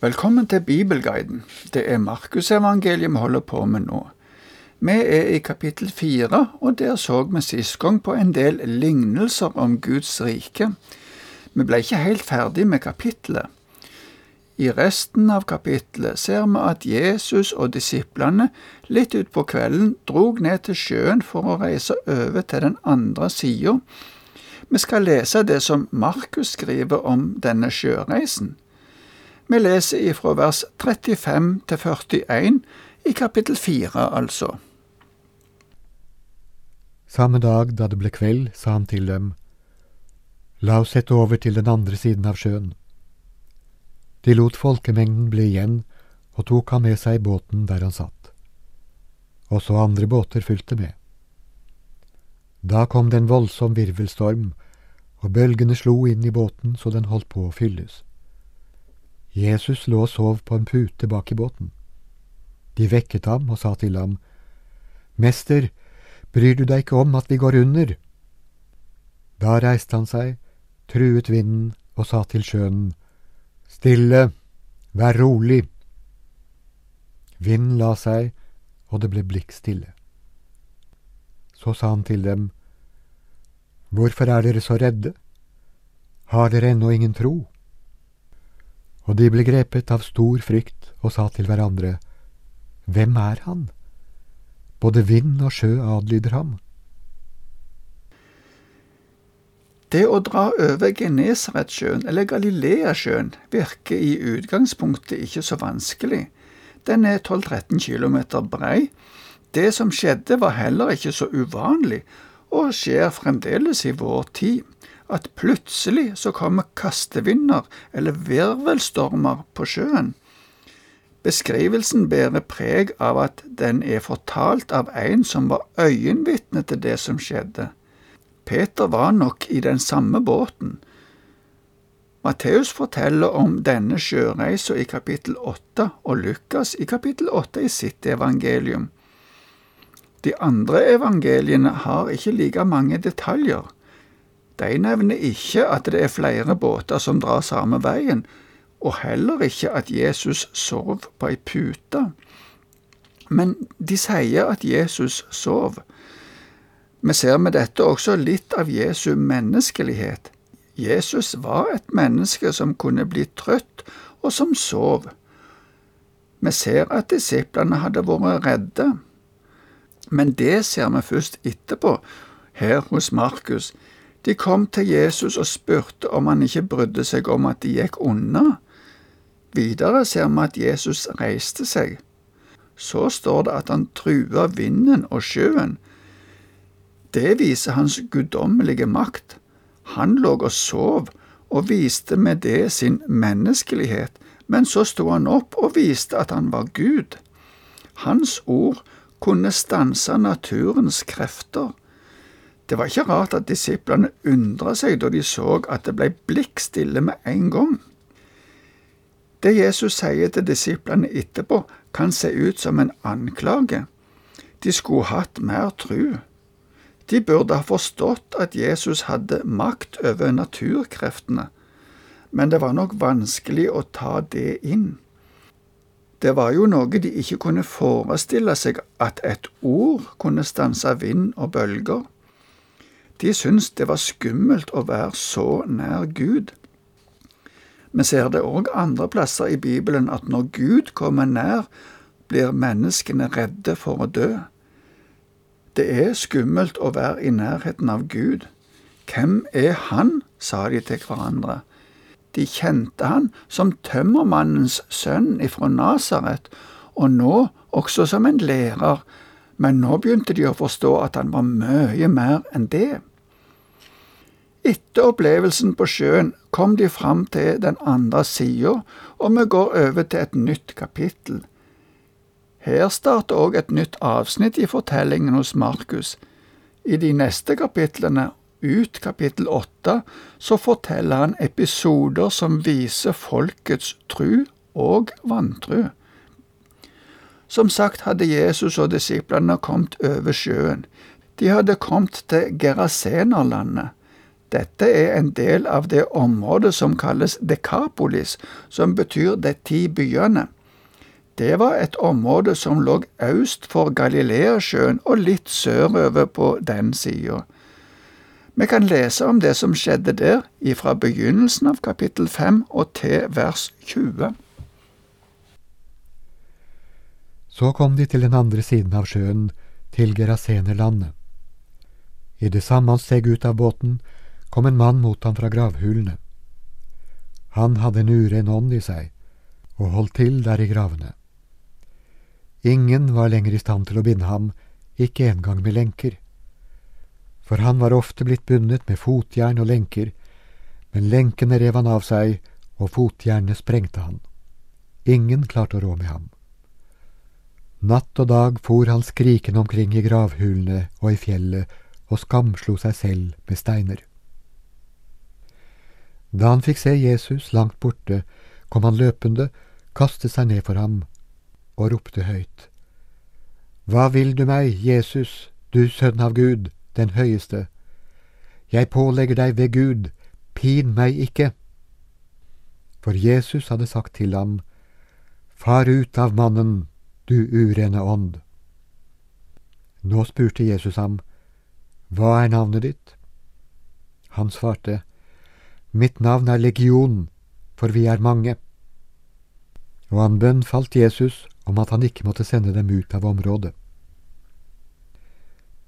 Velkommen til Bibelguiden. Det er Markusevangeliet vi holder på med nå. Vi er i kapittel fire, og der så vi sist gang på en del lignelser om Guds rike. Vi ble ikke helt ferdig med kapittelet. I resten av kapittelet ser vi at Jesus og disiplene litt utpå kvelden drog ned til sjøen for å reise over til den andre sida. Vi skal lese det som Markus skriver om denne sjøreisen. Vi leser ifra vers 35 til 41 i kapittel 4, altså. Samme dag da det ble kveld, sa han til dem, La oss sette over til den andre siden av sjøen. De lot folkemengden bli igjen og tok ham med seg i båten der han satt. Også andre båter fulgte med. Da kom det en voldsom virvelstorm, og bølgene slo inn i båten så den holdt på å fylles. Jesus lå og sov på en pute bak i båten. De vekket ham og sa til ham, Mester, bryr du deg ikke om at vi går under? Da reiste han seg, truet vinden og sa til sjøen, Stille, vær rolig. Vinden la seg, og det ble blikk stille. Så sa han til dem, Hvorfor er dere så redde? Har dere ennå ingen tro? Og de ble grepet av stor frykt og sa til hverandre, Hvem er han? Både vind og sjø adlyder ham. Det å dra over Genesaretsjøen eller Galileasjøen virker i utgangspunktet ikke så vanskelig. Den er 12-13 km brei. Det som skjedde var heller ikke så uvanlig, og skjer fremdeles i vår tid, at plutselig så kommer kastevinder eller virvelstormer på sjøen. Beskrivelsen bærer preg av at den er fortalt av en som var øyenvitne til det som skjedde. Peter var nok i den samme båten. Matteus forteller om denne sjøreisa i kapittel åtte, og Lukas i kapittel åtte i sitt evangelium. De andre evangeliene har ikke like mange detaljer. De nevner ikke at det er flere båter som drar samme veien, og heller ikke at Jesus sov på ei pute. Men de sier at Jesus sov. Vi ser med dette også litt av Jesu menneskelighet. Jesus var et menneske som kunne bli trøtt, og som sov. Vi ser at disiplene hadde vært redde, men det ser vi først etterpå, her hos Markus. De kom til Jesus og spurte om han ikke brydde seg om at de gikk unna. Videre ser vi at Jesus reiste seg. Så står det at han trua vinden og sjøen. Det viser hans guddommelige makt. Han lå og sov, og viste med det sin menneskelighet, men så sto han opp og viste at han var Gud. Hans ord kunne stanse naturens krefter. Det var ikke rart at disiplene undra seg da de så at det ble blikkstille med en gang. Det Jesus sier til disiplene etterpå, kan se ut som en anklage. De skulle hatt mer tru. De burde ha forstått at Jesus hadde makt over naturkreftene, men det var nok vanskelig å ta det inn. Det var jo noe de ikke kunne forestille seg at et ord kunne stanse vind og bølger. De syntes det var skummelt å være så nær Gud. Vi ser det òg andre plasser i Bibelen at når Gud kommer nær, blir menneskene redde for å dø. Det er skummelt å være i nærheten av Gud. Hvem er han? sa de til hverandre. De kjente han som tømmermannens sønn ifra Nasaret, og nå også som en lærer, men nå begynte de å forstå at han var mye mer enn det. Etter opplevelsen på sjøen kom de fram til den andre sida, og vi går over til et nytt kapittel. Her starter òg et nytt avsnitt i fortellingen hos Markus. I de neste kapitlene, ut kapittel åtte, så forteller han episoder som viser folkets tru og vantru. Som sagt hadde Jesus og disiplene kommet over sjøen. De hadde kommet til Gerasenerlandet. Dette er en del av det området som kalles Dekapolis, som betyr de ti byene. Det var et område som lå øst for Galileasjøen og litt sørover på den sida. Vi kan lese om det som skjedde der, ifra begynnelsen av kapittel 5 og til vers 20. Så kom de til den andre siden av sjøen, til Gerasenerlandet. I det samme han steg ut av båten, kom en mann mot ham fra gravhulene. Han hadde en uren ånd i seg, og holdt til der i gravene. Ingen var lenger i stand til å binde ham, ikke engang med lenker. For han var ofte blitt bundet med fotjern og lenker, men lenkene rev han av seg, og fotjernene sprengte han. Ingen klarte å rå med ham. Natt og dag for han skrikende omkring i gravhulene og i fjellet og skamslo seg selv med steiner. Da han fikk se Jesus langt borte, kom han løpende, kastet seg ned for ham og ropte høyt. Hva vil du meg, Jesus, du sønn av Gud, den høyeste? Jeg pålegger deg ved Gud, pin meg ikke. For Jesus hadde sagt til ham, Far ut av mannen, du urene ånd. Nå spurte Jesus ham, Hva er navnet ditt? Han svarte, Mitt navn er Legion, for vi er mange. Og han bønnfalt Jesus om at han ikke måtte sende dem ut av området.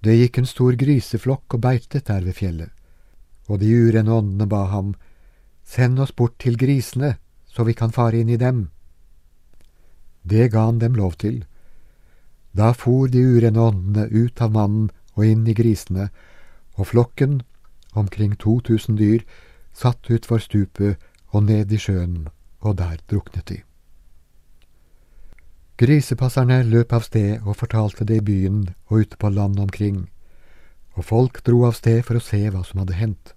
Det gikk en stor griseflokk og beitet der ved fjellet, og de urene åndene ba ham, Send oss bort til grisene, så vi kan fare inn i dem. Det ga han dem lov til. Da for de urene åndene ut av mannen og inn i grisene, og flokken, omkring 2000 dyr, satt utfor stupet og ned i sjøen, og der druknet de. Grisepasserne løp av sted og fortalte det i byen og ute på landet omkring, og folk dro av sted for å se hva som hadde hendt.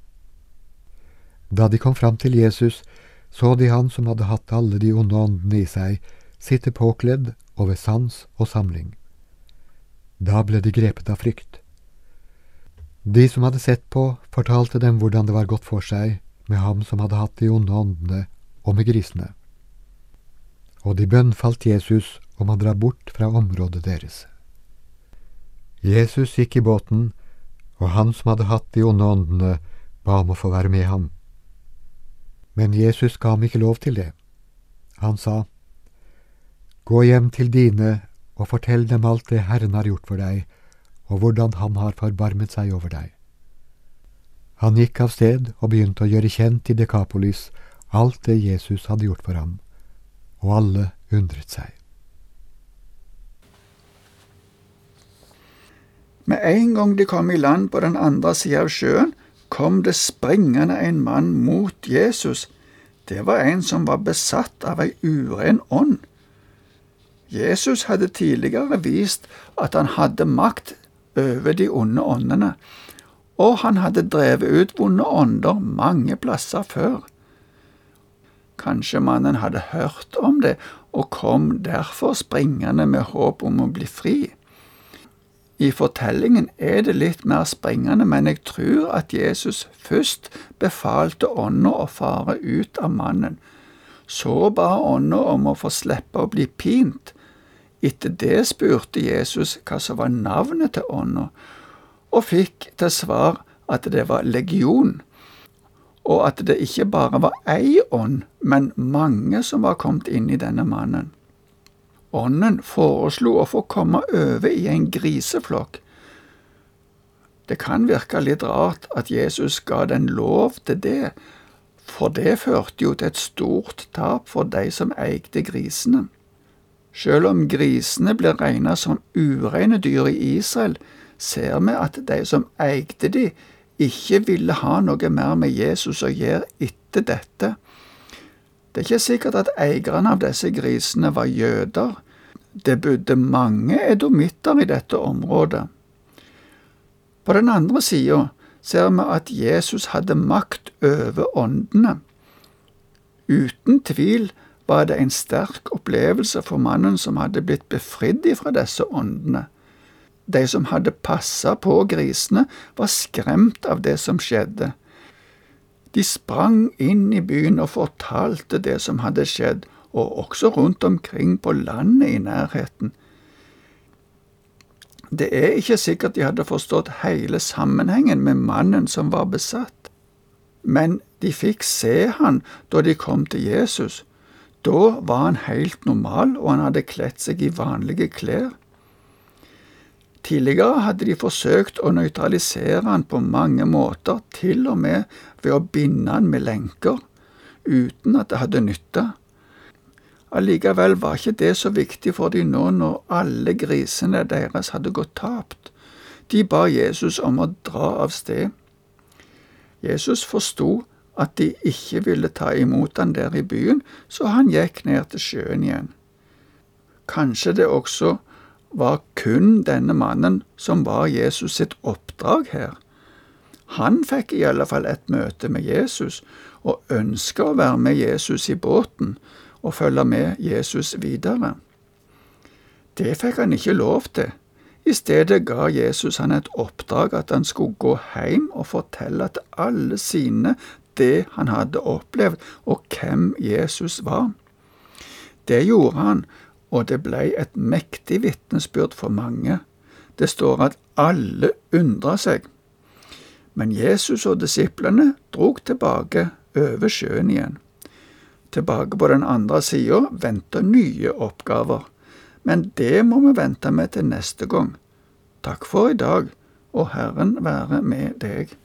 Da de kom fram til Jesus, så de han som hadde hatt alle de onde åndene i seg, sitte påkledd og ved sans og samling. Da ble de grepet av frykt. De som hadde sett på, fortalte dem hvordan det var gått for seg med ham som hadde hatt de onde åndene, og med grisene. Og de bønnfalt Jesus om å dra bort fra området deres. Jesus gikk i båten, og han som hadde hatt de onde åndene, ba om å få være med ham. Men Jesus ga ham ikke lov til det. Han sa, Gå hjem til dine og fortell dem alt det Herren har gjort for deg, og hvordan Han har forbarmet seg over deg. Han gikk av sted og begynte å gjøre kjent i Dekapolis alt det Jesus hadde gjort for ham, og alle undret seg. Med en gang de kom i land på den andre sida av sjøen, kom det springende en mann mot Jesus. Det var en som var besatt av ei uren ånd. Jesus hadde tidligere vist at han hadde makt over de onde åndene, og han hadde drevet ut vonde ånder mange plasser før. Kanskje mannen hadde hørt om det og kom derfor springende med håp om å bli fri. I fortellingen er det litt mer springende, men jeg tror at Jesus først befalte ånda å fare ut av mannen. Så ba ånda om å få slippe å bli pint. Etter det spurte Jesus hva som var navnet til ånda, og fikk til svar at det var legion, og at det ikke bare var ei ånd, men mange som var kommet inn i denne mannen. Ånden foreslo å få komme over i en griseflokk. Det kan virke litt rart at Jesus ga den lov til det, for det førte jo til et stort tap for de som eide grisene. Selv om grisene ble regnet som ureine dyr i Israel, ser vi at de som eide de, ikke ville ha noe mer med Jesus å gjøre etter dette. Det er ikke sikkert at eierne av disse grisene var jøder. Det bodde mange edomitter i dette området. På den andre sida ser vi at Jesus hadde makt over åndene. Uten tvil var det en sterk opplevelse for mannen som hadde blitt befridd fra disse åndene. De som hadde passa på grisene, var skremt av det som skjedde. De sprang inn i byen og fortalte det som hadde skjedd, og også rundt omkring på landet i nærheten. Det er ikke sikkert de hadde forstått hele sammenhengen med mannen som var besatt, men de fikk se han da de kom til Jesus. Da var han helt normal, og han hadde kledd seg i vanlige klær. Tidligere hadde de forsøkt å nøytralisere han på mange måter, til og med ved å binde han med lenker, uten at det hadde nytta. Allikevel var ikke det så viktig for de nå når alle grisene deres hadde gått tapt. De ba Jesus om å dra av sted. Jesus forsto at de ikke ville ta imot han der i byen, så han gikk ned til sjøen igjen. Kanskje det også var kun denne mannen som var Jesus sitt oppdrag her. Han fikk i alle fall et møte med Jesus, og ønska å være med Jesus i båten og følge med Jesus videre. Det fikk han ikke lov til. I stedet ga Jesus han et oppdrag at han skulle gå hjem og fortelle til alle sine det han hadde opplevd, og hvem Jesus var. Det gjorde han og det ble et mektig vitnesbyrd for mange. Det står at alle undra seg. Men Jesus og disiplene drog tilbake over sjøen igjen. Tilbake på den andre sida venter nye oppgaver, men det må vi vente med til neste gang. Takk for i dag, og Herren være med deg.